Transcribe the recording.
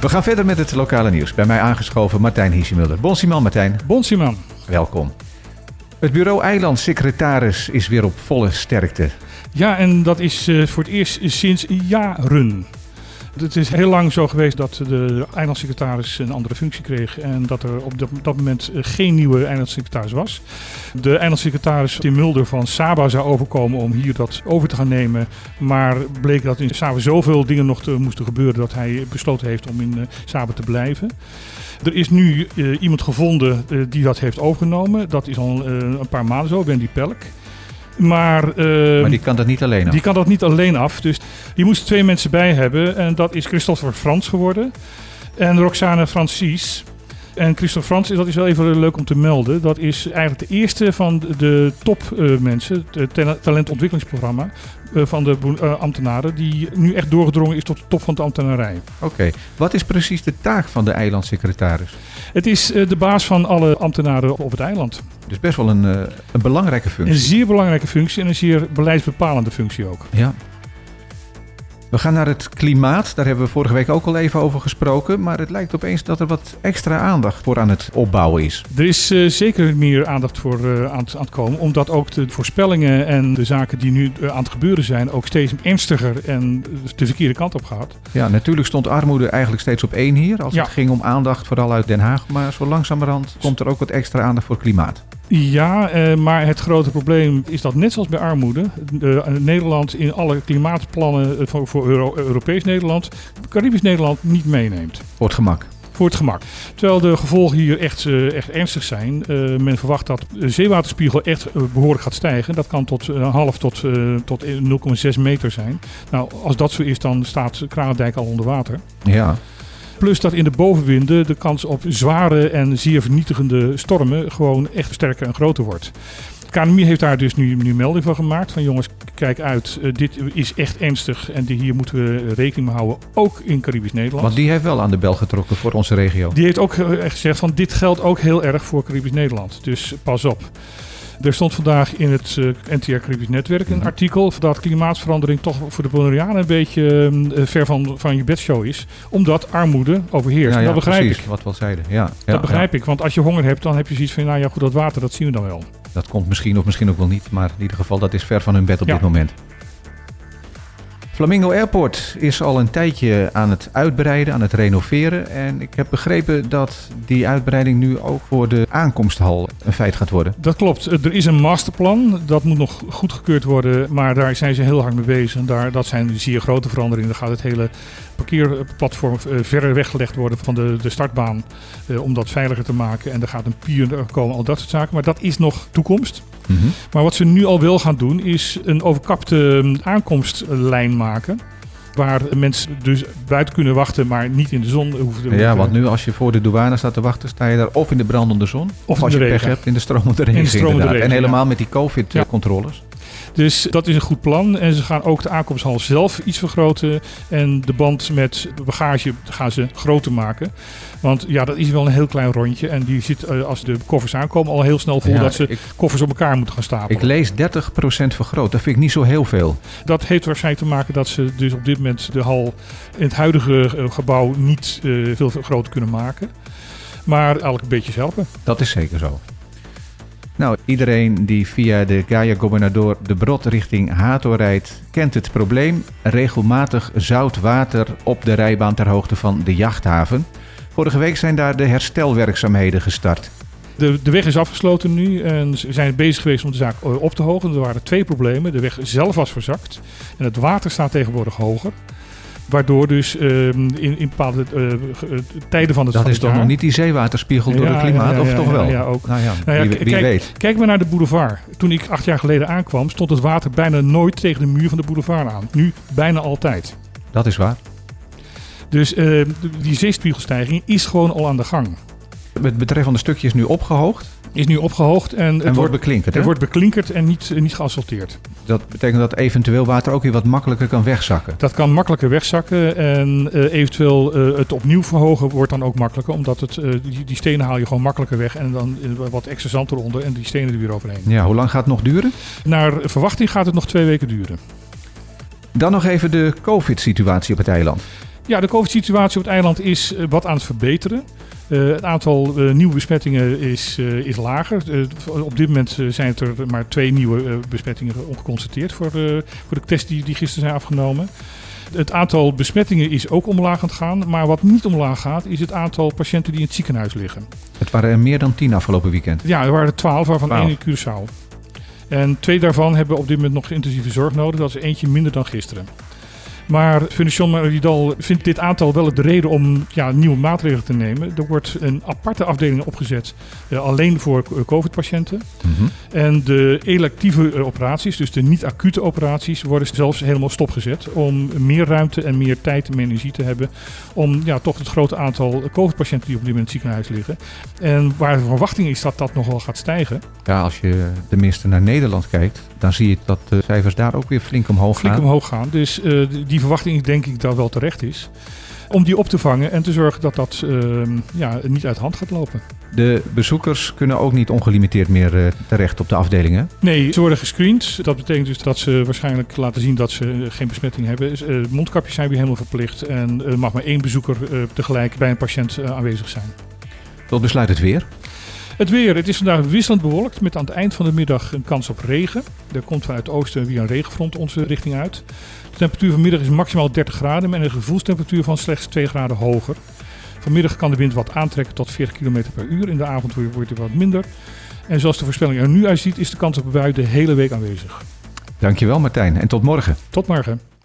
We gaan verder met het lokale nieuws. Bij mij aangeschoven Martijn Hiesemulder. Bonsiman Martijn, Bonsiman. welkom. Het bureau Eilandsecretaris is weer op volle sterkte. Ja, en dat is eh, voor het eerst sinds jaren. Het is heel lang zo geweest dat de eilandsecretaris een andere functie kreeg en dat er op dat, moment eh, geen nieuwe eilandsecretaris was. De eilandsecretaris Tim Mulder van Saba zou overkomen om hier dat over te gaan nemen, maar bleek dat in Saba zoveel dingen nog te, moesten gebeuren dat hij besloten heeft om in uh, Saba te blijven. Er is nu uh, iemand gevonden die dat heeft overgenomen. Dat is al een paar maanden zo, Wendy Pelk. Maar, uh, maar die kan dat niet alleen af. Die kan dat niet alleen af. Dus die moesten twee mensen bij hebben. En dat is Christopher Frans geworden. En Roxane Francis. En Christophe Frans, dat is wel even leuk om te melden. Dat is eigenlijk de eerste van de topmensen, uh, het talentontwikkelingsprogramma uh, van de uh, ambtenaren, die nu echt doorgedrongen is tot de top van de ambtenarij. Oké, okay. wat is precies de taak van de eilandsecretaris? Het is de baas van alle ambtenaren op het eiland. Dus best wel een, een belangrijke functie. Een zeer belangrijke functie en een zeer beleidsbepalende functie ook. Ja. We gaan naar het klimaat. Daar hebben we vorige week ook al even over gesproken. Maar het lijkt opeens dat er wat extra aandacht voor aan het opbouwen is. Er is uh, zeker meer aandacht voor uh, aan, aan, het komen. Omdat ook de voorspellingen en de zaken die nu uh, aan het gebeuren zijn... ook steeds ernstiger en de verkeerde kant op gaat. Ja, natuurlijk stond armoede eigenlijk steeds op één hier. Als ja. het ging om aandacht, vooral uit Den Haag. Maar zo langzamerhand komt er ook wat extra aandacht voor klimaat. Ja, eh, maar het grote probleem is dat net zoals bij armoede, uh, Nederland in alle klimaatplannen voor, voor Euro Europees Nederland, Caribisch Nederland niet meeneemt. Voor het gemak. Voor het gemak. Terwijl de gevolgen hier echt, echt ernstig zijn. Uh, men verwacht dat de zeewaterspiegel echt behoorlijk gaat stijgen. Dat kan tot een half tot, tot 0,6 meter zijn. Nou, als dat zo is, dan staat Kralendijk al onder water. Ja. Plus dat in de bovenwinden de kans op zware en zeer vernietigende stormen gewoon echt sterker en groter wordt. KNMI heeft daar dus nu, nu melding van gemaakt. Van jongens, kijk uit, uh, dit is echt ernstig en die, hier moeten we rekening mee houden. Ook in Caribisch Nederland. Want die heeft wel aan de bel getrokken voor onze regio. Die heeft ook echt gezegd van dit geldt ook heel erg voor Caribisch Nederland. Dus pas op. Er stond vandaag in het uh, NTR Caribisch Netwerk een artikel dat klimaatverandering toch voor de Bonaireanen een beetje uh, ver van, van je bedshow is. Omdat armoede overheerst. Ja, ja, dat begrijp precies, ik. Wat we al zeiden. Ja, dat begrijp ik. Want als je honger hebt, dan heb je zoiets van, nou ja, goed, dat water, dat zien we dan wel. Dat komt misschien of misschien ook wel niet. Maar in ieder geval, dat is ver van hun bed op dit moment. Flamingo Airport is al een tijdje aan het uitbreiden, aan het renoveren. En ik heb begrepen dat die uitbreiding nu ook voor de aankomsthal een feit gaat worden. Dat klopt. Er is een masterplan. Dat moet nog goedgekeurd worden. Maar daar zijn ze heel hard mee bezig. Daar, dat zijn zeer grote veranderingen. Dan gaat het hele parkeerplatform uh, verder weggelegd worden van de, de startbaan. Uh, om dat veiliger te maken. En er gaat een pier komen, al dat soort zaken. Maar dat is nog toekomst. Mm -hmm. Maar wat ze nu al wel gaan doen, is een overkapte aankomstlijn maken. Waar mensen dus buiten kunnen wachten, maar niet in de zon hoeven te Ja, want nu als je voor de douane staat te wachten, sta je daar of in de brandende zon. Of, als je pech hebt in de stromende regen. In de stromende regen en helemaal ja. met die COVID-controles. Ja. Dus dat is een goed plan. En ze gaan ook de aankomsthal zelf iets vergroten. En de band met bagage gaan ze groter maken. Want ja, dat is wel een heel klein rondje. En die zit uh, als de koffers aankomen al heel snel vol ja, dat ze ik, koffers op elkaar moeten gaan stapelen. Ik lees 30% vergroot. Dat vind ik niet zo heel veel. Dat heeft waarschijnlijk te maken dat ze dus op dit moment de hal in het huidige uh, gebouw niet uh, veel groter kunnen maken. Maar elk een beetje helpen. Dat is zeker zo. Nou, iedereen die via de Gaia Gobernador de Brod richting Hato rijdt, kent het probleem. Regelmatig zout water op de rijbaan ter hoogte van de jachthaven. Vorige week zijn daar de herstelwerkzaamheden gestart. De, de weg is afgesloten nu en ze zijn bezig geweest om de zaak op te hogen. Er waren twee problemen. De weg zelf was verzakt en het water staat tegenwoordig hoger. Waardoor dus uh, in, in bepaalde uh, tijden van het Dat van is toch nog niet die zeewaterspiegel door ja, het klimaat, ja, ja, of toch wel? Ja, ook. Nou ja, nou wie, wie kijk, weet. Kijk maar naar de boulevard. Toen ik acht jaar geleden aankwam, stond het water bijna nooit tegen de muur van de boulevard aan. Nu bijna altijd. Dat is waar. Dus uh, die zeespiegelstijging is gewoon al aan de gang. Het betreffende stukje is nu opgehoogd? Is nu opgehoogd en, het en wordt beklinkerd. Het wordt beklinkerd en niet, niet geasfalteerd. Dat betekent dat eventueel water ook weer wat makkelijker kan wegzakken. Dat kan makkelijker wegzakken en uh, eventueel uh, het opnieuw verhogen wordt dan ook makkelijker. Omdat het, uh, die, die, stenen haal je gewoon makkelijker weg en dan wat extra zand eronder en die stenen er weer overheen. Ja, hoe lang gaat het nog duren? Naar verwachting gaat het nog twee weken duren. Dan nog even de COVID-situatie op het eiland. Ja, de COVID-situatie op het eiland is eh, wat aan het verbeteren. Uh, het aantal uh, nieuwe besmettingen is, uh, is lager. op dit moment zijn er maar twee nieuwe besmettingen geconstateerd voor, voor de test die, die gisteren zijn afgenomen. Het aantal besmettingen is ook omlaag aan het gaan. Maar wat niet omlaag gaat, is het aantal patiënten die in het ziekenhuis liggen. Het waren er meer dan tien afgelopen weekend. Ja, er waren er twaalf, waarvan één in Curaçao. En twee daarvan hebben op dit moment nog intensieve zorg nodig. Dat is eentje minder dan gisteren. Maar Fundación Maridal vindt dit aantal wel de reden om ja, nieuwe maatregelen te nemen. Er wordt een aparte afdeling opgezet, uh, alleen voor COVID-patiënten. Mhm. En de electieve uh, operaties, dus de niet-acute operaties, worden zelfs helemaal stopgezet. Om meer ruimte en meer tijd en meer energie te hebben. Om ja, toch het grote aantal COVID-patiënten die op dit moment in het ziekenhuis liggen. En waar de verwachting is dat dat nog wel gaat stijgen. Ja, als je tenminste naar Nederland kijkt, dan zie je dat de cijfers daar ook weer flink omhoog gaan. Flink omhoog gaan. Dus uh, die verwachting denk ik dat wel terecht is. Om die op te vangen en te zorgen dat dat uh, ja, niet uit hand gaat lopen. De bezoekers kunnen ook niet ongelimiteerd meer uh, terecht op de afdelingen? Nee, ze worden gescreend. Dat betekent dus dat ze waarschijnlijk laten zien dat ze geen besmetting hebben. Uh, mondkapjes zijn weer helemaal verplicht en er mag maar één bezoeker tegelijk bij een patiënt aanwezig zijn. Tot besluit het weer. Het weer. Het is vandaag wisselend bewolkt met aan het eind van de middag een kans op regen. Er komt vanuit het oosten weer een regenfront onze richting uit. De temperatuur vanmiddag is maximaal 30 graden met een gevoelstemperatuur van slechts 2 graden hoger. Vanmiddag kan de wind wat aantrekken tot 40 km per uur. In de avond wordt het wat minder. En zoals de voorspelling er nu uitziet, is de kans op bui de hele week aanwezig. Dankjewel Martijn en tot morgen. Tot morgen.